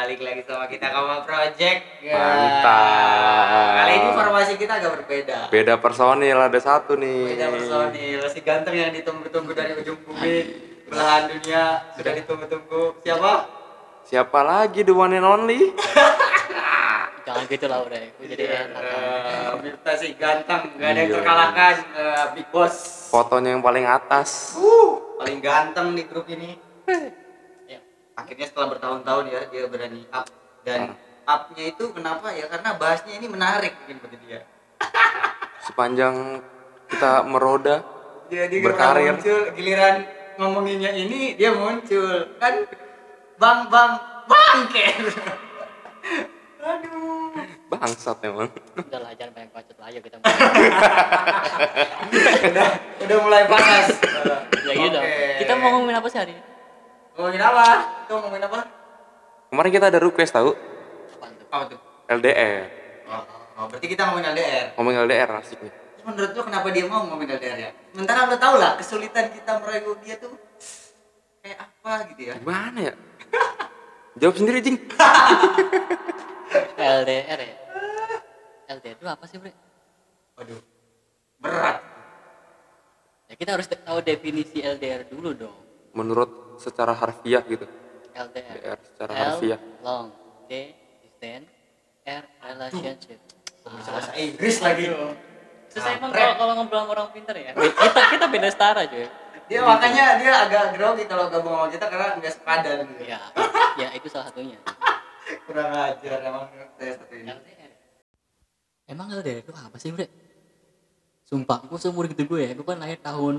Balik lagi sama kita Koma Project. Ya. Mantap. Kali ini formasi kita agak berbeda. Beda personil ada satu nih. Beda personil. Si ganteng yang ditunggu-tunggu dari ujung bumi, belahan dunia sudah ditunggu-tunggu. Siapa? Siapa lagi the one and only? jangan gitu lah udah jadi enak Eh, Mirta si ganteng, gak ada yang Iya. terkalahkan. Eh, Big Boss. Fotonya yang paling atas. Uh, paling ganteng di grup ini. Ya. Akhirnya setelah bertahun-tahun ya dia berani up dan upnya itu kenapa ya? Karena bahasnya ini menarik mungkin bagi dia. Sepanjang kita meroda Dia dia Berkarir. muncul giliran ngomonginnya ini dia muncul kan bang bang bangke. Aduh. bangsat emang. udah lah jangan banyak bacot lah ayo kita udah udah mulai panas. ya gitu Oke. kita mau ngomongin apa sih hari ini ngomongin apa? Itu ngomongin apa? Kemarin kita ada request tahu? Apa tuh? LDR. Oh, oh, berarti kita ngomongin LDR. Ngomong LDR asik nih. Terus menurut lu kenapa dia mau ngomongin LDR ya? Sementara lu tau lah kesulitan kita merayu dia tuh kayak apa gitu ya? Gimana ya? Jawab sendiri, Jing. LDR ya LDR itu apa sih bre Waduh, berat. ya kita harus tahu definisi LDR dulu dong Menurut secara harfiah gitu. LDR LDR secara L harfiah. long D distance R relationship Bisa bahasa Inggris lagi. susah emang Kampret. kalau kalau ngobrol sama orang pintar ya kita kita beda setara cuy Dia makanya dia agak grogi kalau gabung sama kita karena nggak sepadan. gitu. ya ya itu salah satunya Kurang ajar emang saya satu ini. LDR emang LDR itu apa sih bre sumpah gue seumur gitu gue ya gue kan lahir tahun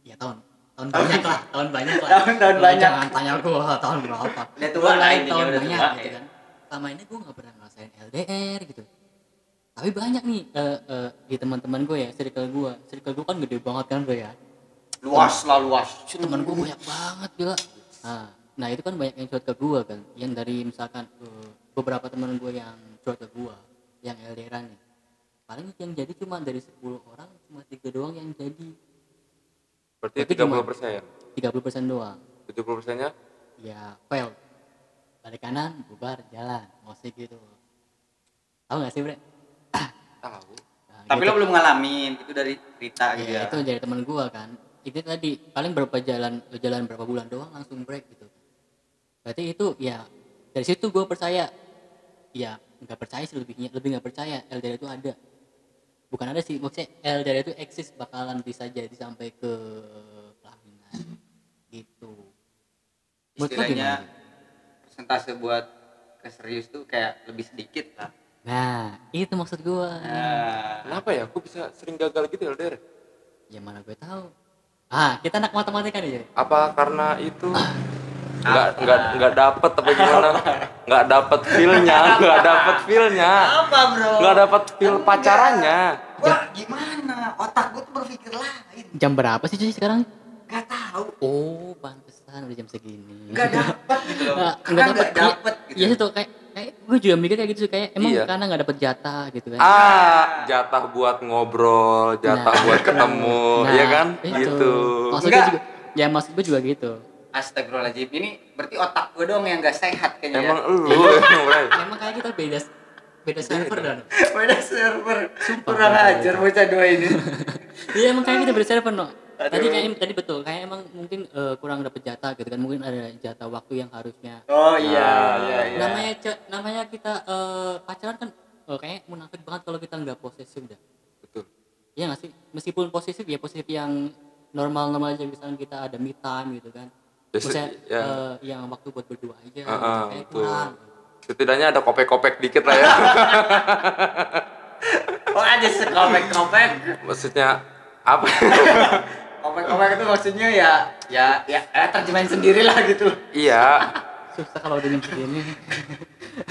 ya tahun tahun banyak lah tahun banyak lah. Tahun-tahun Lu banyak. jangan tanya gue tahun berapa. Udah tua lah intinya, tahun udah banyak tua, gitu ya. kan. Selama ini gue nggak pernah ngerasain LDR gitu. Tapi banyak nih eh, eh, di teman-teman gue ya circle gue circle gue kan gede banget kan gue ya? Luas lah luas. Teman gue banyak banget gila. Nah, nah itu kan banyak yang curhat ke gue kan. Yang dari misalkan eh, beberapa teman gue yang curhat ke gue yang LDRan nih. Paling yang jadi cuma dari 10 orang cuma tiga doang yang jadi Berarti Berarti 30 persen. 30% doang. 70 persennya? Ya fail. Balik kanan bubar jalan. Musik gitu. Tahu gak sih bre? Tahu. Nah, Tapi gitu. lo belum ngalamin itu dari cerita gitu ya, ya. itu dari teman gua kan. Itu tadi paling berapa jalan jalan berapa bulan doang langsung break gitu. Berarti itu ya dari situ gua percaya. Ya nggak percaya sih lebihnya lebih nggak percaya. LDR itu ada bukan ada sih maksudnya LDR itu eksis bakalan bisa jadi sampai ke pelaminan gitu Istilahnya persentase buat keserius tuh kayak lebih sedikit lah. nah itu maksud gua Nah, Kenapa ya? Aku bisa sering gagal gitu LDR. ya mana gue tahu ah kita anak matematika nih Joy. Apa karena itu nggak nggak nggak dapet apa gimana? Nggak dapet feelnya, nggak dapet feelnya, apa bro? nggak dapet feel pacarannya. Wah gimana? Otak gue tuh berpikir lain. jam berapa sih cuy sekarang Gak tahu. oh pantesan udah jam segini Gak dapet gitu loh. Nggak- nggak dapet, dapet iya, gitu. iya itu kayak kayak gue juga mikir kayak gitu sih kayak emang Iya. karena nggak dapet jatah gitu kan Ah, jatah buat ngobrol, jatah Nah. buat ketemu, Nah, ya kan? itu. Gitu. maksud gue Enggak. juga ya maksud gue juga gitu Astagfirullahaladzim. Ini berarti otak gue doang yang gak sehat kayaknya Emang ya. lu, emang, kayak kita beda beda server dan Beda server. Sumpah. Kurang ajar bocah dua ini. iya emang kayak kita beda server no tadi kayak tadi betul kayak emang mungkin eh, kurang dapet jatah gitu kan mungkin ada jatah waktu yang harusnya Oh iya, Nah. iya, iya. namanya ce- namanya kita eh, pacaran kan eh, kayak munafik banget kalau kita nggak posesif dah Betul. Iya nggak sih? Meskipun positif ya positif yang normal-normal aja misalnya kita ada me time gitu kan. Ya, Maksudnya ya. eh, yang waktu buat berdua aja betul. kurang. Setidaknya ada kopek-kopek dikit lah ya. Kok aja sekopek-kopek? Maksudnya apa? Kopek-kopek itu maksudnya ya, ya, ya, eh, terjemahin sendiri lah gitu. iya. Susah kalau udah nyebut ini.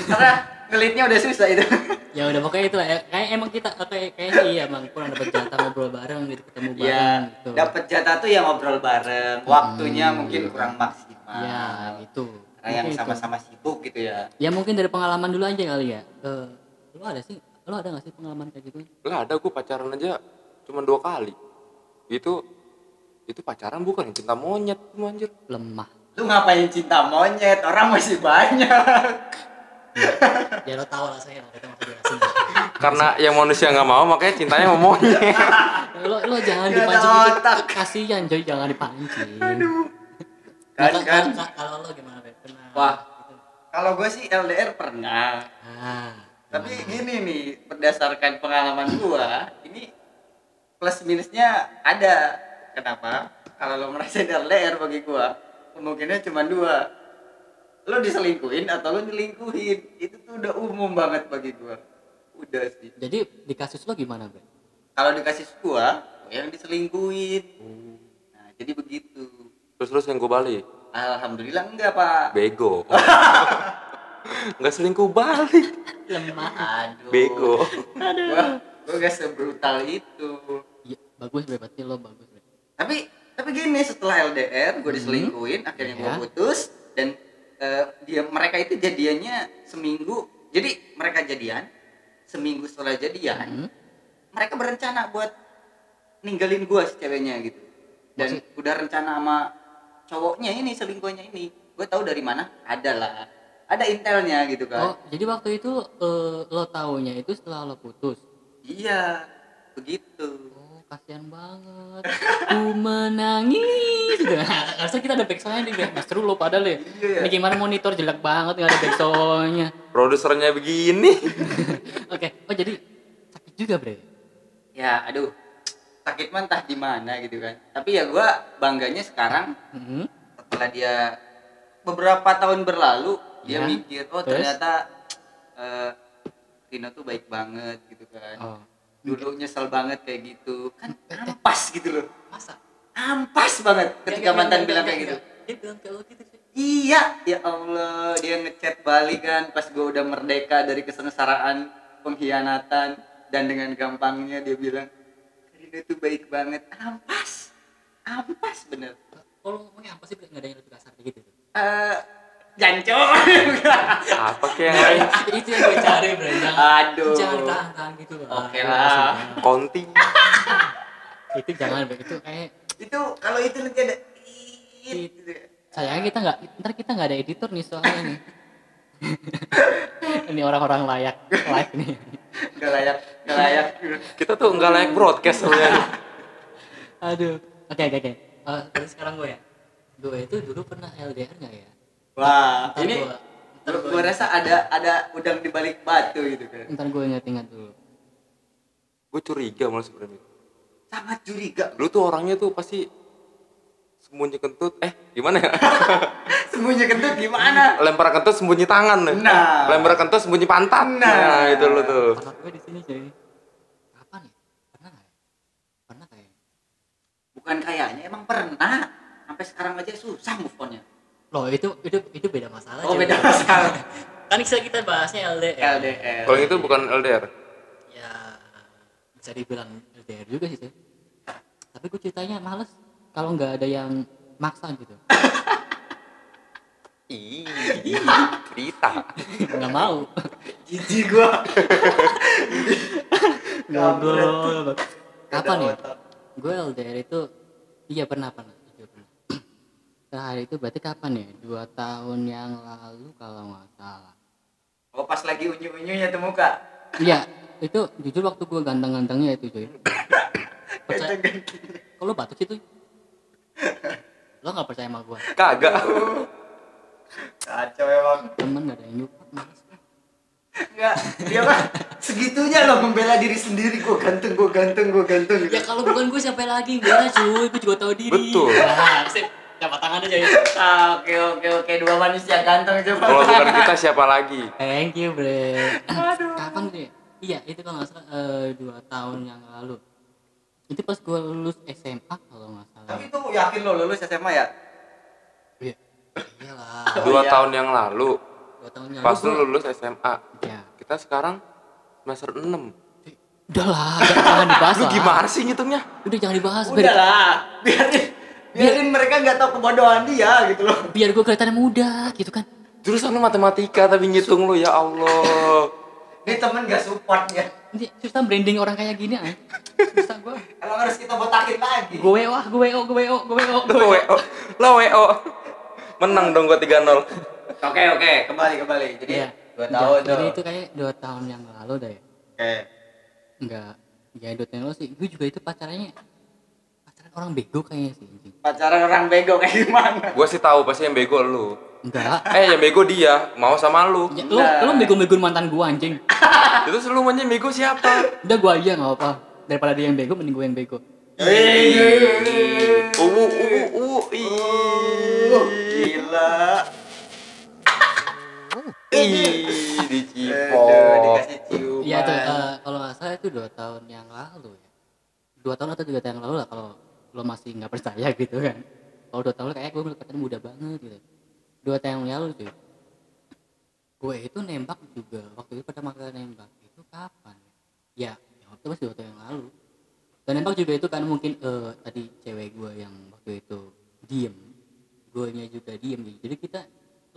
Karena ngelitnya udah susah itu. ya udah pokoknya itu lah ya. Kayak emang kita eh, kayak kayaknya iya emang kurang dapat jatah ngobrol bareng gitu ketemu bareng Iya, gitu. dapat jatah tuh ya ngobrol bareng. Waktunya mungkin kurang maksimal. Iya, itu. Karena yang sama-sama sibuk gitu ya. Ya mungkin dari pengalaman dulu aja kali ya. Eh, lu ada sih? Lu ada gak sih pengalaman kayak gitu? Lah ada gue pacaran aja cuma dua kali. Itu itu pacaran bukan cinta monyet lu anjir. Lemah. lu ngapain cinta monyet orang masih banyak ya lo tau lah saya kita jelasin Karena yang manusia nggak mau makanya cintanya mau monyet. lo lo jangan dipancing gitu otak. kasihan coy jangan dipancing aduh Nah, kan ka- kan ka- kalau lo gimana Beb? pernah Wah. gitu? kalau gue sih LDR pernah ah tapi gini nih berdasarkan pengalaman gua ini plus minusnya ada kenapa kalau lo ngerasain LDR bagi gua kemungkinannya cuma dua lo diselingkuhin atau lo dilingkuhin itu tuh udah umum banget bagi gua udah sih jadi di kasus lo gimana Bre? kalau dikasih gua gua yang diselingkuhin nah jadi begitu Terus terus yang gue balik. alhamdulillah enggak pak Bego. Nggak selingkuh balik. lemah aduh Bego. gua gua gak sebrutal itu Iya, bagus Bre, berarti lo bagus Bre. tapi tapi gini setelah LDR gue diselingkuhin akhirnya gue Ya. putus dan eh, dia mereka itu jadiannya seminggu jadi mereka jadian seminggu setelah jadian Hmm. mereka berencana buat ninggalin gue si ceweknya gitu. Dan Maksud- udah rencana sama cowoknya ini selingkuhnya ini. Gue tahu dari mana? Ada lah. Ada intelnya gitu Oh, kan jadi waktu itu eh, lo taunya itu setelah lo putus. iya begitu. Oh, kasihan banget. Ku menangis. Gitu. Harusnya kita ada backsoundnya nih, Bre. Mas True lo padahal ya. Iya, ya. Ini gimana monitor jelek banget nggak ada backsoundnya. Produsernya begini. Oke, oh jadi sakit juga bre. ya aduh sakit mah entah di mana gitu kan tapi ya gue bangganya sekarang Mhm. setelah dia beberapa tahun berlalu dia Ya, mikir oh terus? ternyata eh Rino tuh baik banget gitu kan Oh, dulu nyesel banget kayak gitu kan ampas gitu loh masa? ampas banget ketika mantan bilang kayak gitu Dia bilang kayak lo gitu sih. iya ya Allah dia ngechat balik kan pas gue udah merdeka dari kesengsaraan pengkhianatan dan dengan gampangnya dia bilang Rino tuh baik banget ampas ampas bener Kalau ngomongnya apa sih? Nggak ada yang lebih kasar kayak gitu. eh janco Apa kayak yang lain? itu, yang gue cari. Jangan, Aduh. jangan tahan gitu. Oke lah. Konti. itu jangan bre. Itu kayak itu kalau itu nanti ada it gitu ya. sayangnya kita nggak ntar kita nggak ada editor nih soalnya nih. ini orang-orang layak live nih. nggak layak nggak layak Kita tuh nggak layak broadcast sebenarnya. Aduh. Oke oke oke. Eh, terus sekarang gue ya. Gue itu dulu pernah LDR nggak ya? Wah Ntar ini gua- ntar gua, gua- gua rasa ada ada udang di balik batu gitu kan Ntar gue ingat-ingat dulu. Gue curiga malah sebenarnya. sangat curiga Lu tuh orangnya tuh pasti sembunyi kentut. Eh, gimana ya? sembunyi kentut gimana Lempar kentut sembunyi tangan. Nah. Lempar kentut sembunyi pantat. Nah. Nah, itu lu tuh. Otak gue di sini cuy. Kapan ya? Pernah nggak ya? Pernah kayak. bukan kayaknya emang pernah sampai sekarang aja susah move onnya Loh itu itu itu beda masalah. oh beda masalah kan bisa kita bahasnya LDR. LDR Kalau itu bukan LDR. Ya bisa dibilang LDR juga sih. Tapi gue ceritanya males kalau nggak ada yang maksa gitu. Ih, cerita. Nggak mau. jijik gua Ngobrol. Kapan ya? Gue LDR itu iya pernah pernah. Terakhir itu berarti kapan ya? Dua tahun yang lalu kalau nggak salah. oh pas lagi unyu unyunya tuh muka Iya, itu jujur waktu gue ganteng-gantengnya itu cuy. Percaya, kalau batu sih tuh. Lo nggak percaya sama gue? Kagak. kacau emang Temen gak ada yang males. Enggak, dia mah segitunya loh membela diri sendiri. Gue ganteng, gue ganteng, gue ganteng. Ya kalau bukan gue siapa lagi? Gue lah cuy, gue juga tahu diri. Betul. Nah, sip. Jabat tangan aja ya. Ah, oke, oke, oke. Dua manusia ganteng coba. Kalau bukan kita siapa lagi? Thank you, bre. Aduh. Kapan deh? Iya, itu kalau nggak salah eh, dua tahun yang lalu. Itu pas gue lulus SMA kalau nggak salah. Tapi itu yakin lo lulus SMA ya? Iya. Iyalah. Dua iya. tahun yang lalu. Dua tahun yang Pas lalu. lu lulus SMA. Ya. Kita sekarang semester 6. Udah lah, jangan, dibahas Lu gimana sih ngitungnya? Udah jangan dibahas, Udah biar, lah, biarin, biarin mereka nggak tahu kebodohan dia gitu loh. biar gue kelihatan muda gitu kan. Jurusan lu matematika tapi ngitung lu ya Allah. Ini temen gak support ya. Ini susah branding orang kayak gini ah. Susah gue. Emang harus kita botakin lagi. Gue wah, gue oh, gue oh, gue oh. Lo WO. Lo WO. Menang dong gua 3-0. Oke oke kembali kembali. Jadi Iya. dua tahun jadi itu kayak dua tahun yang lalu deh Oke. enggak ya dua tahun lalu sih gue juga itu pacarannya pacaran orang bego kayaknya sih anjing. Pacaran orang bego kayak gimana? Gua sih tahu pasti yang bego lu. enggak Eh, yang bego dia, mau sama lu. ya, lu lu bego-bego mantan gua anjing Itu seluruhnya bego siapa? udah gua aja nggak apa daripada dia yang bego mending gue yang bego Uh, uh, uh. Gila. Ih, dicipok. dikasih ciuman. Iya tuh eh, kalau nggak salah itu dua tahun yang lalu ya. Dua tahun atau tiga tahun yang lalu lah kalau lo masih nggak percaya gitu kan. Kalau dua tahun kayak gue kelihatan muda banget gitu. Dua tahun yang lalu tuh. Gue itu nembak juga waktu itu pertama kali nembak itu kapan? Ya, ya waktu masih dua tahun yang lalu. Dan nembak juga itu kan mungkin eh, tadi cewek gue yang waktu itu diem, gue juga diem gitu. Jadi kita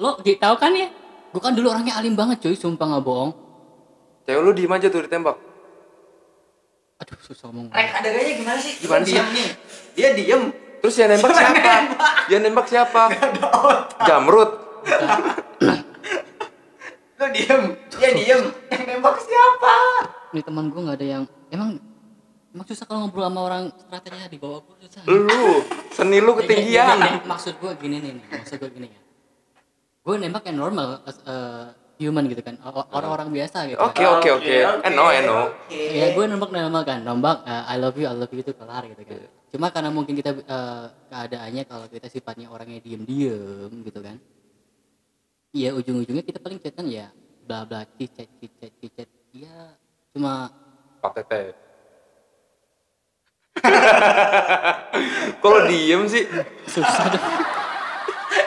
lo di- tahu kan ya? Gue kan dulu orangnya alim banget cuy, sumpah nggak bohong. Cewek lu diem aja tuh ditembak. Aduh susah ngomong. Rek ada gayanya gimana sih? Gimana sih? Diam nih. Dia diem. Terus yang nembak siapa? Yang nembak siapa? Jamrut. Lu diem. Dia diem. Yang nembak siapa? Ini teman gue nggak ada yang emang emang susah kalau ngobrol sama orang stratenya di bawah gue susah. Lu, seni lu Ya, ya, ya, ketinggian. ya, maksud gue gini nih, maksud gue gini ya. Gue nembak yang normal, eh, human gitu kan, O- orang-orang biasa gitu. Oke, oke, oke. Eno, eno. Ya gue nembak normal kan, nembak eh, I love you, I love you itu kelar gitu kan. Cuma karena mungkin kita eh, keadaannya kalau kita sifatnya orangnya diem-diem gitu kan. Iya ujung-ujungnya kita paling chatan ya bla bla cicet cicet cicet. Iya cuma Pak Tete. Kalau diem sih, susah tuh,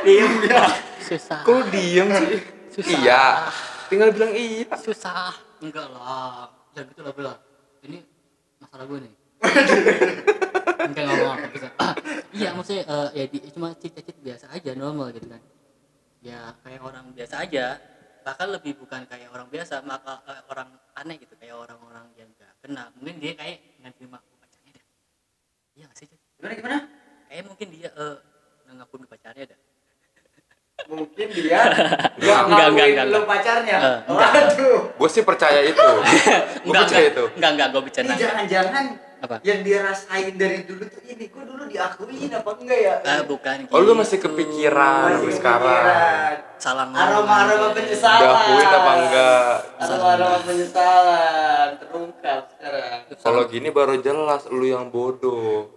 Diem dia. susah. kalau diem sih. Susah. Iya. Tinggal bilang iya. susah. Enggak lah. Ya gitu lah bela ini masalah gue nih. Enggak ngomong apa bisa iya maksudnya eh, ya di, cuma cita-cita biasa aja normal gitu kan. Ya kayak orang biasa aja. Bahkan lebih bukan kayak orang biasa maka eh, orang aneh gitu. Kayak orang-orang yang gak kenal. Mungkin dia kayak nggak terima aku pacarnya dah. Iya gak sih? Gimana gimana? kayak mungkin dia eh nggak ngakui pacarnya dah Mungkin dia Enggak, dia enggak, enggak, enggak. pacarnya. Eh, enggak. Waduh. Gue sih percaya itu. Gue enggak percaya enggak itu. enggak enggak gue Ini bercanda jangan-jangan Apa? yang dia rasain dari dulu tuh ini gue dulu diakuin apa enggak ya? Ah, bukan Oh lu gitu. masih kepikiran Masih sampai sekarang. kepikiran. salah ngomong Aroma-aroma aja. penyesalan. Diakuin apa enggak? Aroma-aroma penyesalan terungkap sekarang. Kalau gini baru jelas lu yang bodoh.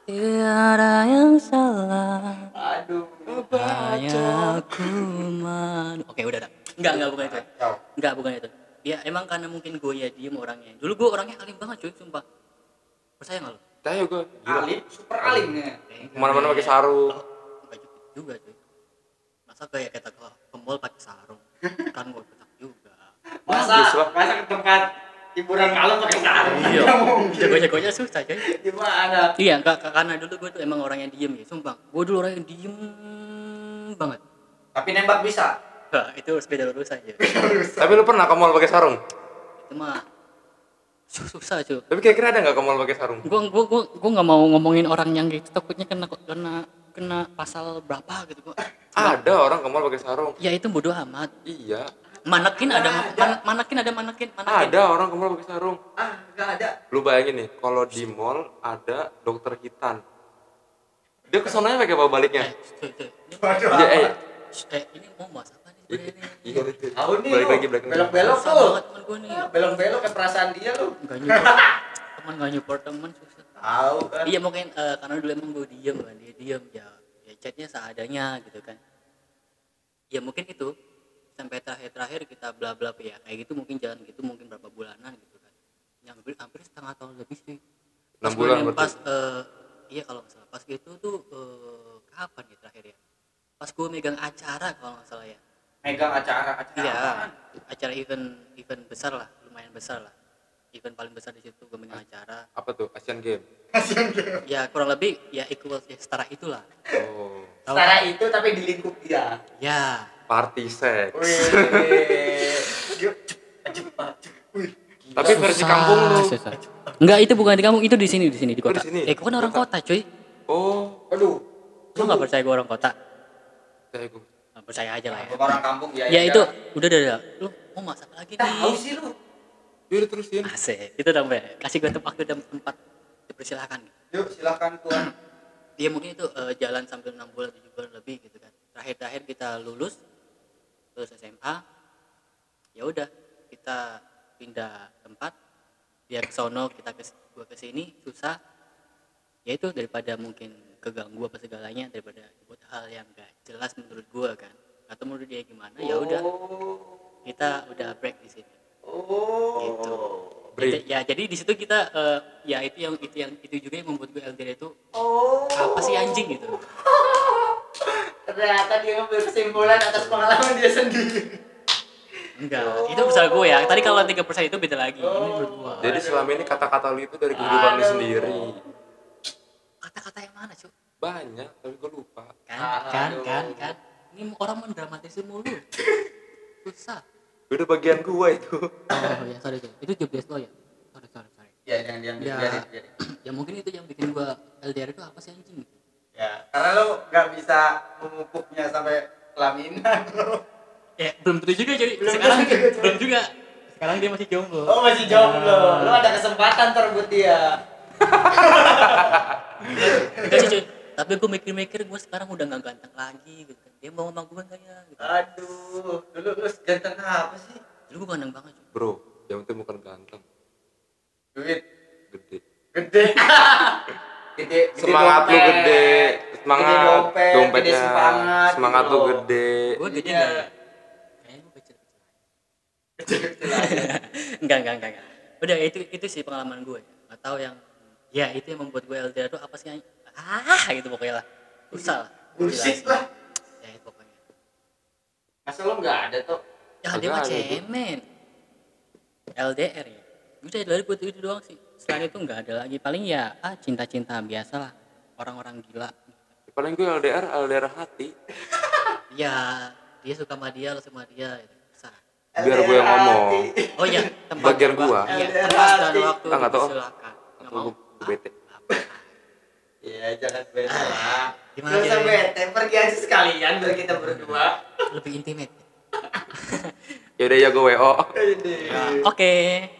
Tiada yang salah Aduh. Hanya aku man Oke udah dah Enggak enggak bukan itu. Enggak bukan itu. Ya emang karena mungkin gue ya diem orangnya. Dulu gue orangnya alim banget cuy sumpah. Percaya gak lo? Percaya gue. Alim, super alim nih. Ke mana-mana pakai sarung. Enggak gitu juga cuy. Masa kayak kita ke, ke mall pakai sarung. Kan gue tetap juga. Masa? Masa ke tempat hiburan malam pakai sarung? Iya. Jago-jagonya susah cuy Gimana? Iya enggak karena dulu gue tuh emang orang yang diem ya Sumpah Gue dulu orang yang diem banget Tapi nembak bisa. Nah, itu harus beda urusan ya Tapi lu pernah ke mall pakai sarung? Itu mah su- susah cuy Tapi kira-kira ada nggak ke mall pakai sarung? gua gua gua gua nggak mau ngomongin orang yang gitu takutnya kena kena kena pasal berapa gitu gua Ada orang ke mall pakai sarung. ya itu bodoh amat Iya. Manekin ada man- manekin ada manekin manekin Ada orang ke mall pakai sarung. Ah, enggak ada. Lu bayangin nih, kalau di mall ada dokter hitan. Dia kesonanya pakai apa baliknya? eh. Iya, eh. eh, ini mau bahas apa nih? Iya itu. Tahu nih Balik lagi, balik lagi. Belok-belok Susah tuh. gua nih Belok-belok ke perasaan dia lu. nggak nyupport teman nggak nyupport teman susah Tahu kan. iya mungkin eh, karena dulu emang gue diem kan dia diem ya ya chatnya seadanya gitu kan ya mungkin itu sampai terakhir-terakhir kita bla bla ya kayak gitu mungkin jalan gitu mungkin berapa bulanan gitu kan yang hampir, hampir setengah tahun lebih sih Enam bulan berarti. pas eh, iya kalau nggak salah pas gitu tuh eh, kapan ya terakhir ya pas gue megang acara kalau nggak salah ya Megang acara-acara iya apaan? acara event event besar lah lumayan besar lah event paling besar di situ gue megang acara Apa tuh? Asian Game. ya kurang lebih ya equal ya setara itulah Oh. Setara itu tapi di lingkup dia. ya Party sex. Tapi versi kampung lu. susah. enggak itu bukan di kampung itu di sini di sini di Oh, kota di sini? eh gue kan orang Kota. kota cuy Oh. Aduh. lu nggak percaya gue orang kota Percaya gue. Nah, percaya aja lah ya orang kampung ya. ya itu udah udah udah lu mau masak lagi Tahu nih sih lu. Yaudah terusin. asik itu dong kasih gue tempat dan tempat dipersilahkan Yuk silakan tuan. dia mungkin itu eh, jalan sambil enam bulan tujuh bulan lebih gitu kan terakhir-terakhir kita lulus lulus SMA ya udah kita pindah tempat dia ke sono kita ke gua ke sini susah ya itu daripada mungkin keganggu apa segalanya daripada buat hal yang gak jelas menurut gua kan atau menurut dia gimana ya udah kita udah break di sini Oh. gitu Break. ya jadi di situ kita eh, ya itu yang itu yang itu juga yang membuat gue LDR itu Oh. apa sih anjing gitu Ternyata dia ngambil kesimpulan atas pengalaman dia sendiri. Enggak, itu besar gue ya. Tadi kalau 3% itu beda lagi. Ini menurut gue. Jadi selama ini kata-kata lu itu dari kehidupan lu sendiri. Kata-kata yang mana, Cuk? Banyak, tapi gue lupa. Kan, kan, Aduh. kan, kan. Ini orang mendramatisir mulu. Susah. Udah bagian gua itu. Oh ya, sorry, sorry. Itu job desk lo ya? Sorry, sorry, sorry. Ya jangan diam Ya. biarin. ya mungkin itu yang bikin gue LDR itu apa sih anjing? Ya, karena lo nggak bisa memupuknya sampai pelaminan. Ya, belum tentu juga jadi. Belum Sekarang juga, belum juga. Sekarang dia masih jomblo. Oh masih jomblo, lo ada kesempatan terbut dia. Enggak sih, cuy. Tapi gue mikir-mikir gue sekarang udah gak ganteng lagi gitu kan. Dia mau sama gue enggak ya gitu. Aduh, dulu lu ganteng apa sih? Dulu gue ganteng banget, cuy. Bro, yang penting bukan ganteng, Duit gede. gede. gede, gede Semangat lu gede, semangat gede dompet, dompetnya, gede semangat, semangat gitu lu loh. gede. Gue gede ya? Gue enggak, enggak, enggak, enggak. Udah itu itu sih pengalaman gue. Atau yang ya itu yang membuat gue LDR tuh apa sih? yang- Ah, gitu pokoknya lah. Susah lah. Bullshit lah. Ya itu pokoknya. Masa lo nggak ada tuh? Ya dia mah cemen. LDR ya. Udah dari buat itu doang sih. Selain itu enggak ada lagi. Paling ya ah cinta-cinta biasa lah. Orang-orang gila. Paling gue LDR, LDR hati. Ya, dia suka sama dia, lo sama dia. Gitu. Susah. Biar gue yang ngomong. Oh iya, tempat Bagian. Iya, LDR tempat dan hati. waktu Ah, nggak tahu. silakan. Nggak Atau mau? gue gue bete. Iya, jangan bete lah. Gimana Gak usah jadi? bete, pergi aja sekalian biar kita berdua. Lebih intimate. Yaudah ya gue WO. Oke.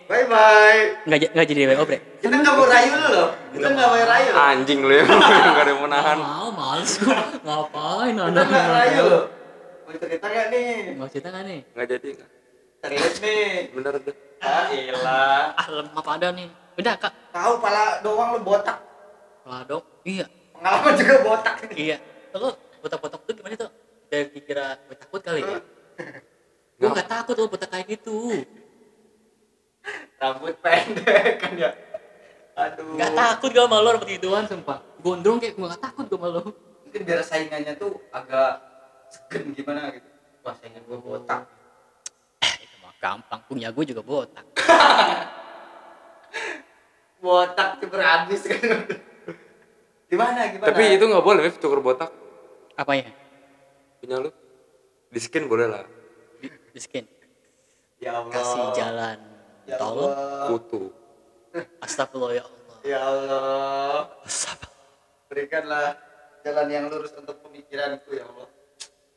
Bye bye. Nggak, nggak jadi WO, Bre. Kita nggak mau rayu lu loh. Kita nggak mau rayu. Anjing lu ya, gak ada yang mau nahan. Mau, males gua. Ngapain Kita anda nggak rayu loh. Mau cerita nggak nih? Mau cerita nggak nih? Nggak jadi, nggak. Serius nih. bener deh. Ah, ilah. Ah, lemah pada nih. Udah, Kak. Tahu pala doang lu botak. Ladok. Iya. Pengalaman juga botak. Iya. Lo botak-botak tuh gimana tuh? Dari dikira gue takut kali ya? Gue nggak takut lo botak kayak gitu. Rambut pendek kan ya. Aduh. Nggak takut gue lo dapet gituan sumpah. Gondrong kayak gue nggak takut gue sama lo. Mungkin biar saingannya tuh agak segen gimana gitu. Wah, saingan gua botak. Itu mah gampang. Punya gue juga botak. Botak tuh habis kan. Gimana gimana? Tapi itu nggak boleh, cukur botak. Apa ya? Punya lu. Di skin boleh lah. Di, di skin. ya Allah. Kasih jalan. Ya Tolong. Allah. Kutu. Astagfirullah ya Allah. Ya Allah. Astagfirullah. Berikanlah jalan yang lurus untuk pemikiranku ya Allah.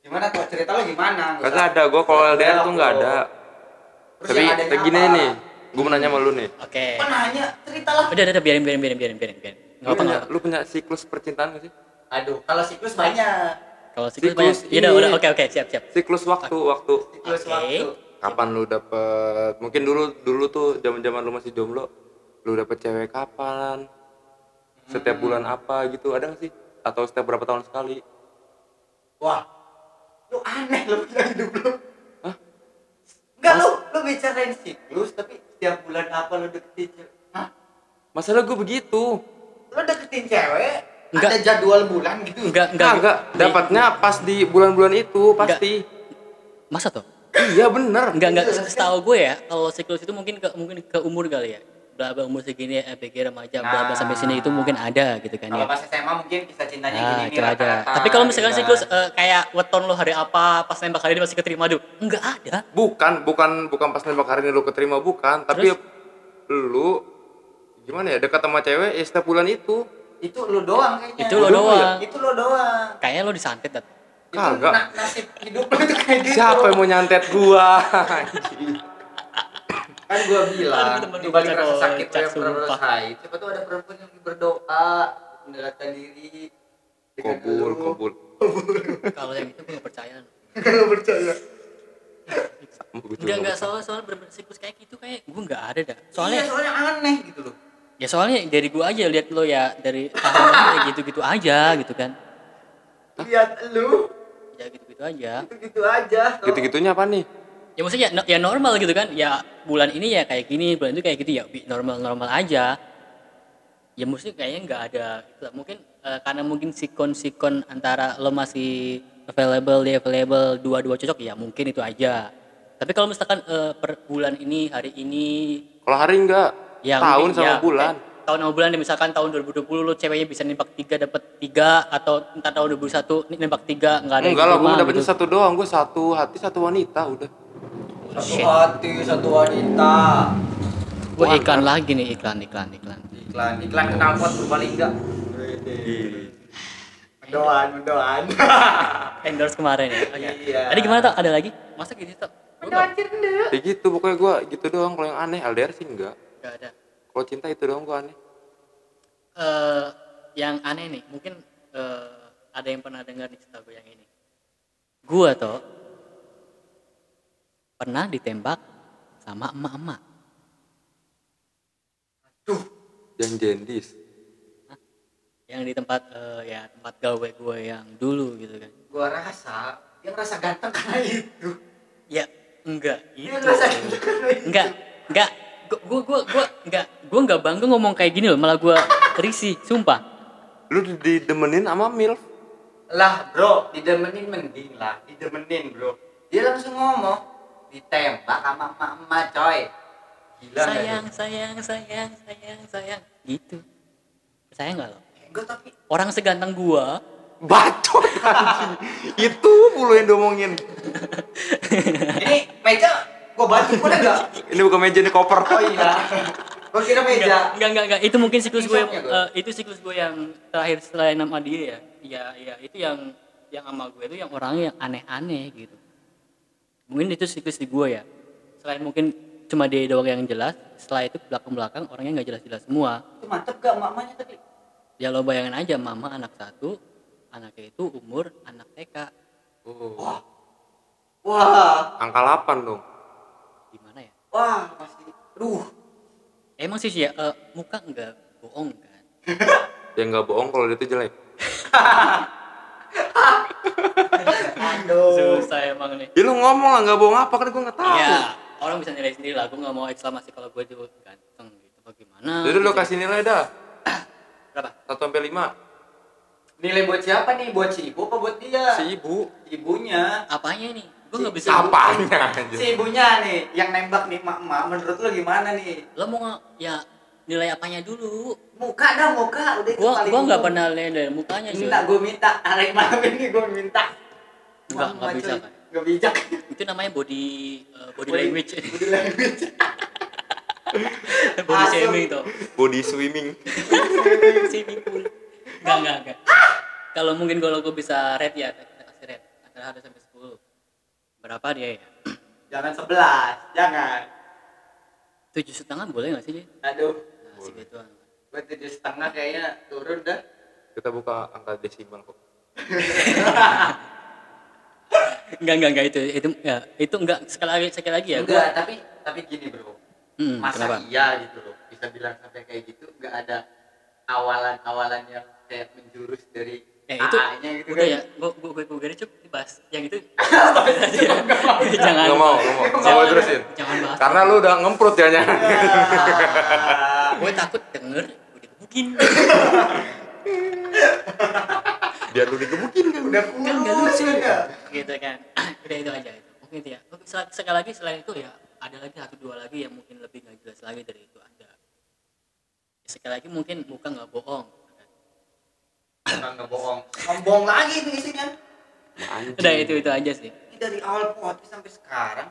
Gimana tuh cerita lo gimana? Kagak ada, gue kalau LDR tuh nggak ada. Terus Tapi kayak gini apa? nih, gue mau nanya sama lu nih. Oke. Apa nanya? Ceritalah. Udah, udah, udah, biarin, biarin, biarin, biarin, biarin, biarin. Nggak Lu apa, punya, nggak apa. lu punya siklus percintaan gak sih? Aduh, kalau siklus banyak. Kalau siklus Siklus banyak. Ya udah, oke, oke, siap, siap. Siklus waktu, waktu. Siklus Oke. waktu. Kapan lu dapet? Mungkin dulu dulu tuh zaman-zaman lu masih jomblo, lu dapet cewek kapan? Setiap bulan apa gitu, ada gak sih? Atau setiap berapa tahun sekali? Wah, lu aneh lu punya hidup lu. Hah? Enggak lu, lu bicarain siklus tapi setiap bulan apa lu deketin cewek? Hah? Masalah gue begitu. Lu deketin cewek? Enggak. Ada jadwal bulan gitu? Enggak, enggak. Enggak, Di- dapatnya pas di bulan-bulan itu pasti. Masa tuh? Iya bener. Enggak, enggak. Iya, Setahu gue ya, kalau siklus itu mungkin ke mungkin ke umur kali ya. Bla bla umur segini, ABG remaja, bla bla sampai sini itu mungkin ada gitu kan Kalau ya. pas SMA mungkin kisah cintanya Nah, gini nih ada. Tapi kalau misalkan gitu siklus kan. eh, kayak weton lo hari apa, pas nembak hari ini masih keterima dulu. Enggak ada. Bukan, bukan, bukan pas nembak hari ini lu keterima bukan, tapi Terus? lu gimana ya dekat sama cewek ya setiap bulan itu itu lu doang kayaknya. Itu lo doang. ya? Itu lu doang. Kayaknya lo disantet dat. Kagak. na- nasib hidup lu itu kayak gitu Siapa yang mau nyantet gua? kan gua bilang di gua balik baca rasa sakit yang pernah rasain siapa tuh ada perempuan yang berdoa mendekatkan diri dengan Kobul, kobul. kalau yang itu gue gak percaya Nggak percaya enggak enggak nggak soal soal bener siklus kayak gitu kayak gue nggak ada dah soalnya soalnya soalnya aneh gitu loh ya soalnya dari gue aja lihat lo ya dari tahun lalu kayak gitu gitu aja gitu kan lihat lu ya gitu gitu aja gitu gitu aja tahu. Gitu-gitunya apa nih? ya maksudnya no- ya normal gitu kan ya bulan ini ya kayak gini bulan itu kayak gitu ya normal normal aja ya mesti kayaknya nggak ada gitu lah. mungkin eh, karena mungkin sikon sikon antara lo masih available dia available dua-dua cocok ya mungkin itu aja tapi kalau misalkan eh, per bulan ini hari ini Kalau hari enggak, ya tahun mungkin sama ya, bulan. eh, tahun sama bulan misalkan tahun 2020 lo ceweknya bisa nembak tiga dapat tiga atau entar tahun 2021 nih nembak tiga nggak ada yang Enggak lah, gua dapetnya gitu. satu doang. Gua satu hati, satu wanita udah. satu Shit. hati satu wanita Gua iklan lagi nih iklan iklan iklan iklan iklan knalpot Purbalingga mendoan mendoan endorse kemarin ya. Oke. Iya. Tadi gimana tuh? Ada lagi? Masa gitu tuh? mendoan cinta Ya gitu, pokoknya gua gitu doang. Kalau yang aneh, LDR sih enggak. Gak ada. Kalau cinta itu doang gua aneh. Eh, yang aneh nih, mungkin eh, ada yang pernah dengar nih cerita gue yang ini. Gua tuh pernah ditembak sama emak-emak. Yang jendis. Yang di tempat eh, ya tempat gawe gue yang dulu gitu kan. gua rasa dia ngerasa ganteng karena itu Ya enggak dia itu. ngerasa ganteng karena itu Enggak, enggak. Gue gue gue enggak gue enggak bangga ngomong kayak gini loh, malah gue risih, sumpah. Lu didemenin sama MILF. lah bro didemenin mending lah didemenin bro dia langsung ngomong ditembak sama emak-emak coy gila nggak sayang, sayang, sayang, sayang, sayang. Gitu. Percaya nggak lo? enggak tapi Orang seganteng gua, Bacot anjing. Itu mulu yang diomongin. ini meja gua bantu boleh nggak Ini bukan meja ini koper. oh iya gua kira meja enggak, enggak, enggak, itu mungkin siklus gue eh, itu siklus gue yang terakhir setelah nama dia ya. Iya, iya, itu yang yang sama gue itu yang orangnya yang aneh-aneh gitu. Mungkin itu siklus di gue ya. Selain mungkin cuma dia doang yang jelas, setelah itu belakang-belakang orangnya nggak jelas-jelas semua. itu mantep gak mamanya tadi Ya lo bayangin aja mama anak satu, anaknya itu umur anak TK. Oh. wah Angka 8 dong. Ya? wah masih duh Emang sih ya eh, muka nggak bohong kan? Ya nggak bohong kalau dia tuh jelek. aduh Susah emang nih. Ya lu ngomong lah nggak bohong apa kan gue nggak tahu. Ya, orang bisa nilai sendiri lah. Gue nggak mau eksklamasi kalau gue tuh ganteng gitu. Bagaimana? Jadi lu gitu. kasih nilai dah. berapa? 1 sampai 5. nilai buat siapa nih buat si ibu apa buat dia Si ibu. ibunya Apanya nih? Gue nggak bisa. Apanya si ibunya nih yang nembak nih mak mak menurut lu gimana nih Lo mau ya nilai apanya dulu? muka dah muka udah itu Gua paling gua nggak pernah lihat dari mukanya sih. minta gue minta hari malam ini gue minta Nggak, nggak bisa, kan? nggak bijak Itu namanya body eh, body, Body- language. body language body Asem. shaming tuh. Body swimming. swimming pool. Enggak, enggak, enggak. Kalau mungkin kalau gue bisa rate ya, kita kasih rate antara 1 sampai 10. Berapa dia ya? jangan sebelas jangan Tujuh setengah boleh nggak sih dia? aduh Nah, segituan. gue tujuh setengah kayaknya turun dah Kita buka angka desimal kok. Enggak, enggak, enggak itu itu ya, itu enggak sekali lagi sekali lagi ya. enggak tapi tapi gini bro Hmm, masa kenapa? iya gitu loh bisa bilang sampai kayak gitu nggak ada awalan-awalan yang kayak menjurus dari Eh itu gitu udah kan. ya, gua gua gua, gua cukup dibahas. Yang itu stop aja. jangan Nggak mau, nggak mau. Nggak mau jangan- terusin. Jangan bahas. Karena lu udah ngemprut ya nya. gue takut denger gue digebukin. Biar lu digebukin kan. udah kan nggak kurus lucu ya gitu kan udah itu aja itu mungkin itu ya sekali lagi selain itu ya ada lagi satu dua lagi yang mungkin lebih nggak jelas lagi dari itu ada sekali lagi mungkin muka nggak bohong Orang nggak bohong sombong lagi itu isinya. Anjing. udah itu itu aja sih. Ini dari awal podcast sampai sekarang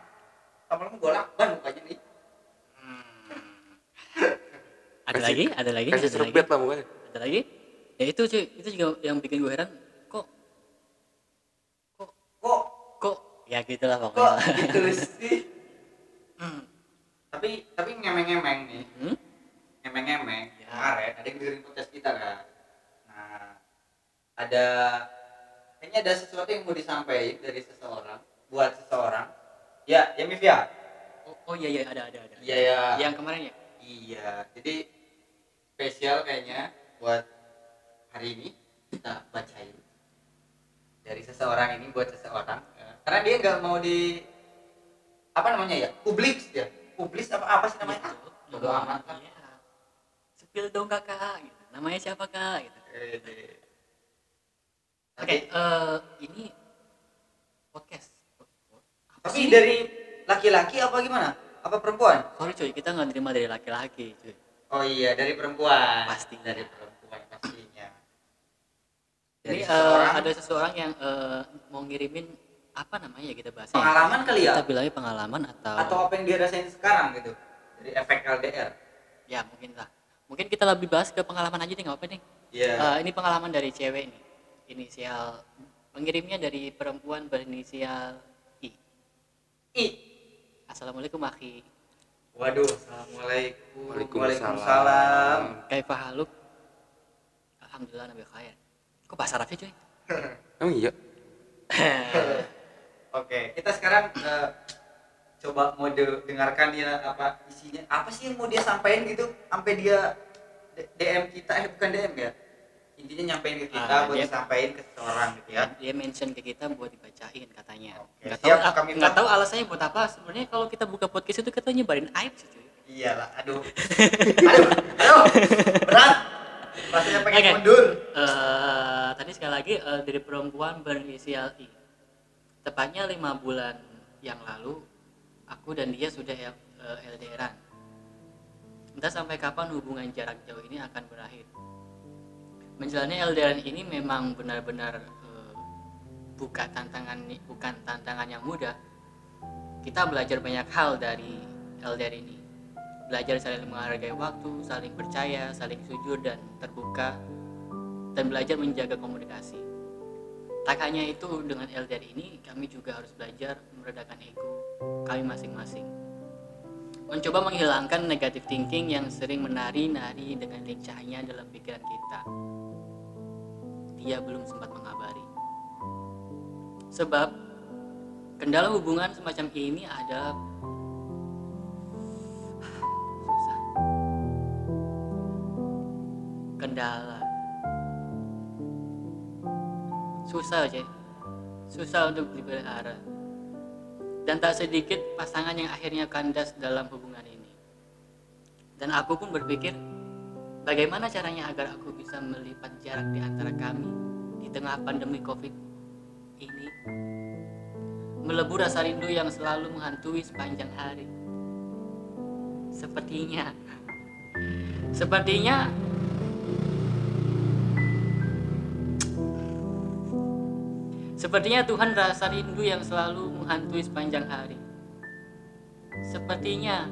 lama-lama gue lakban mukanya nih. Ada Kasih- lagi? Ada lagi? Kasih ada lagi? serbet lah mukanya. ada lagi? Ya itu sih itu juga yang bikin gue heran. Kok? Kok? Ya gitulah kok pokoknya. gitu sih? Tapi tapi ngemeng-ngemeng nih. Hmm? ngemeng-ngemeng. Ya. kemarin ada yang dengerin podcast kita kan? nah ada kayaknya ada sesuatu yang mau disampaikan dari seseorang buat seseorang ya ya Mif ya oh, oh iya iya ada ada ada iya ya yang kemarin ya iya jadi spesial kayaknya buat hari ini kita bacain dari seseorang ini buat seseorang ya. karena dia nggak mau di apa namanya ya publik ya publis apa apa sih namanya Gitu. Bodo amat lah. Iya. Spill dong kakak gitu. namanya siapa kak gitu Ede. Oke eh, ini podcast. Apa tapi sih dari laki-laki apa gimana? Apa perempuan? Sorry cuy kita nggak terima dari laki-laki cuy. Oh iya dari perempuan. Pasti. dari perempuan pastinya. Dari eh, seseorang. ada seseorang yang eh, mau ngirimin apa namanya ya kita bahas pengalaman kali ya? Kita bilangnya pengalaman atau, atau apa yang dia rasain sekarang gitu? Dari efek LDR ya mungkin lah. Mungkin kita lebih bahas ke pengalaman aja nih nggak apa nih? Iya. Eh, ini pengalaman dari cewek nih inisial pengirimnya dari perempuan berinisial I. Ih, assalamualaikum akhi. Waduh, assalamualaikum, Waalaikumsalam. waalaikumsalam. kaifa haluk. Alhamdulillah nabi khair. Kok bahasa Arabnya cuy? Emang iya? Oke, kita sekarang eh, coba mau de- dengarkan dia apa isinya, apa sih yang mau dia sampaikan gitu, sampai dia DM kita, eh bukan DM ya, intinya nyampein ke kita Ah, buat dia- disampaikan ke seseorang gitu ya. dia mention ke kita buat dibacain katanya Oke, nggak tahu kami nggak tahu alasannya buat apa sebenarnya kalau kita buka podcast itu kita nyebarin aib sih cuy Iyalah, aduh, aduh, aduh, berat, rasanya pengen Oke. mundur. Eh, tadi sekali lagi eh, dari perempuan berinisial I. Tepatnya lima bulan yang lalu, aku dan dia sudah eh, LDRan. Entah sampai kapan hubungan jarak jauh ini akan berakhir. Menjalani LDRan ini memang benar-benar eh, bukan tantangan bukan tantangan yang mudah. Kita belajar banyak hal dari LDR ini. Belajar saling menghargai waktu, saling percaya, saling jujur dan terbuka dan belajar menjaga komunikasi. Tak hanya itu, dengan LDR ini kami juga harus belajar meredakan ego kami masing-masing. Mencoba menghilangkan negatif thinking yang sering menari-nari dengan lincahnya dalam pikiran kita. Dia belum sempat mengabari. Sebab kendala hubungan semacam ini adalah susah. Kendala susah aja susah untuk dipelihara dan tak sedikit pasangan yang akhirnya kandas dalam hubungan ini dan aku pun berpikir bagaimana caranya agar aku bisa melipat jarak di antara kami di tengah pandemi covid ini melebur rasa rindu yang selalu menghantui sepanjang hari sepertinya sepertinya Sepertinya Tuhan rasa rindu yang selalu menghantui sepanjang hari. Sepertinya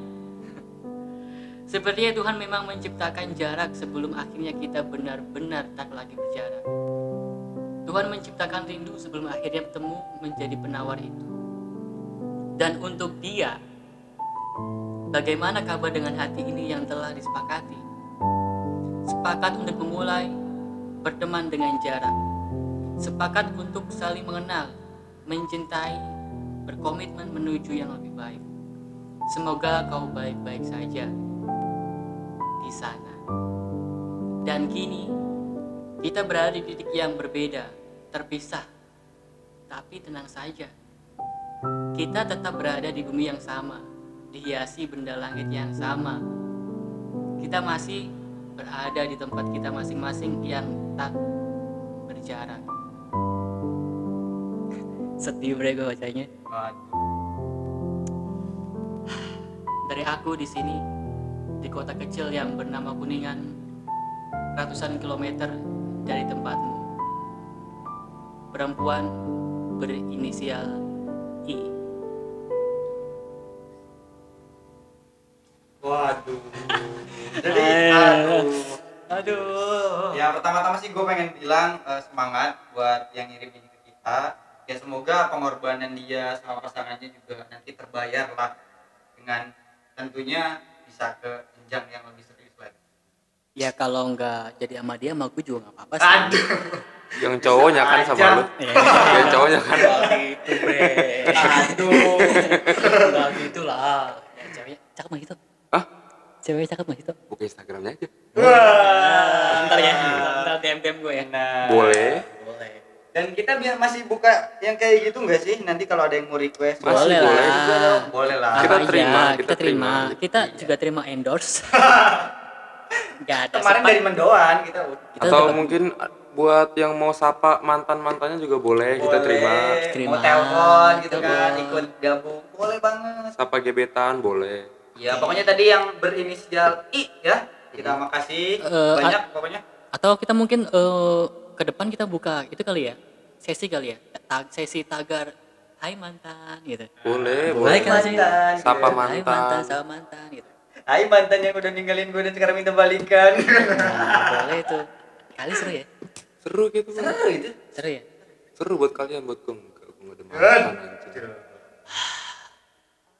Sepertinya Tuhan memang menciptakan jarak sebelum akhirnya kita benar-benar tak lagi berjarak. Tuhan menciptakan rindu sebelum akhirnya bertemu menjadi penawar itu. Dan untuk dia, bagaimana kabar dengan hati ini yang telah disepakati? Sepakat untuk memulai berteman dengan jarak sepakat untuk saling mengenal, mencintai, berkomitmen menuju yang lebih baik. Semoga kau baik-baik saja di sana. Dan kini kita berada di titik yang berbeda, terpisah. Tapi tenang saja. Kita tetap berada di bumi yang sama, dihiasi benda langit yang sama. Kita masih berada di tempat kita masing-masing yang tak berjarak sedih bre gue bacanya Waduh. dari aku di sini di kota kecil yang bernama Kuningan ratusan kilometer dari tempatmu perempuan berinisial I Waduh. Jadi, aduh. aduh Ya pertama-tama sih gue pengen bilang eh, semangat buat yang ngirim ini ke kita. ya semoga pengorbanan dia sama pasangannya juga nanti terbayar lah dengan tentunya bisa ke jenjang yang lebih serius lagi ya kalau nggak jadi sama dia sama gue juga nggak apa-apa sih aduh Yang cowoknya kan sama aja. lu. Iya. Yang cowoknya kan. gitu bre aduh nggak gitu lah ya, ceweknya cakep mah gitu Hah? ceweknya cakep mah gitu Buka Instagramnya aja. wah ntar ya ntar DM DM gue ya Nah, Boleh. Boleh dan kita biar masih buka yang kayak gitu nggak sih? Nanti kalau ada yang mau request. Masih boleh boleh. lah. boleh lah. Kita terima, kita kita terima, terima. kita juga terima endorse. Nggak ada kemarin sempat. dari mendoan kita Kita Atau dapat- mungkin buat yang mau sapa mantan-mantannya juga boleh kita terima. Terima. mau telepon gitu kan ikut gabung. Boleh banget. Sapa gebetan boleh. ya pokoknya tadi yang berinisial I ya. Kita makasih Eh, banyak pokoknya. atau kita mungkin eh, ke depan kita buka itu kali ya sesi kali ya tag sesi tagar Hai mantan gitu Boleh, Boleh boleh. kan sih? mantan Sapa gitu. Hai mantan mantan. sama mantan gitu Hai mantan yang udah ninggalin gue dan sekarang minta balikan nah, boleh itu kali seru ya Seru gitu. Seru itu seru ya Seru buat kalian, buat gue enggak. Gue ada mantan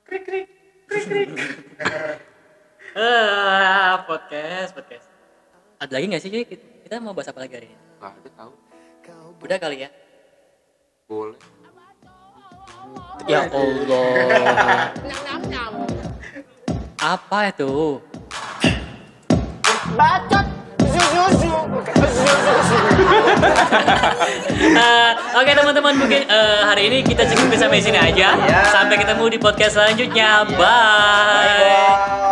krik krik krik krik ah podcast podcast ada lagi nggak sih kita mau bahas apa lagi hari ini Nggak ada tahu. udah kali ya Boleh. ya Allah apa itu Bacot. Eh, Oke teman-teman mungkin eh, hari ini kita cukup sampai sini aja. Ya. Sampai ketemu di podcast selanjutnya. Bye. bye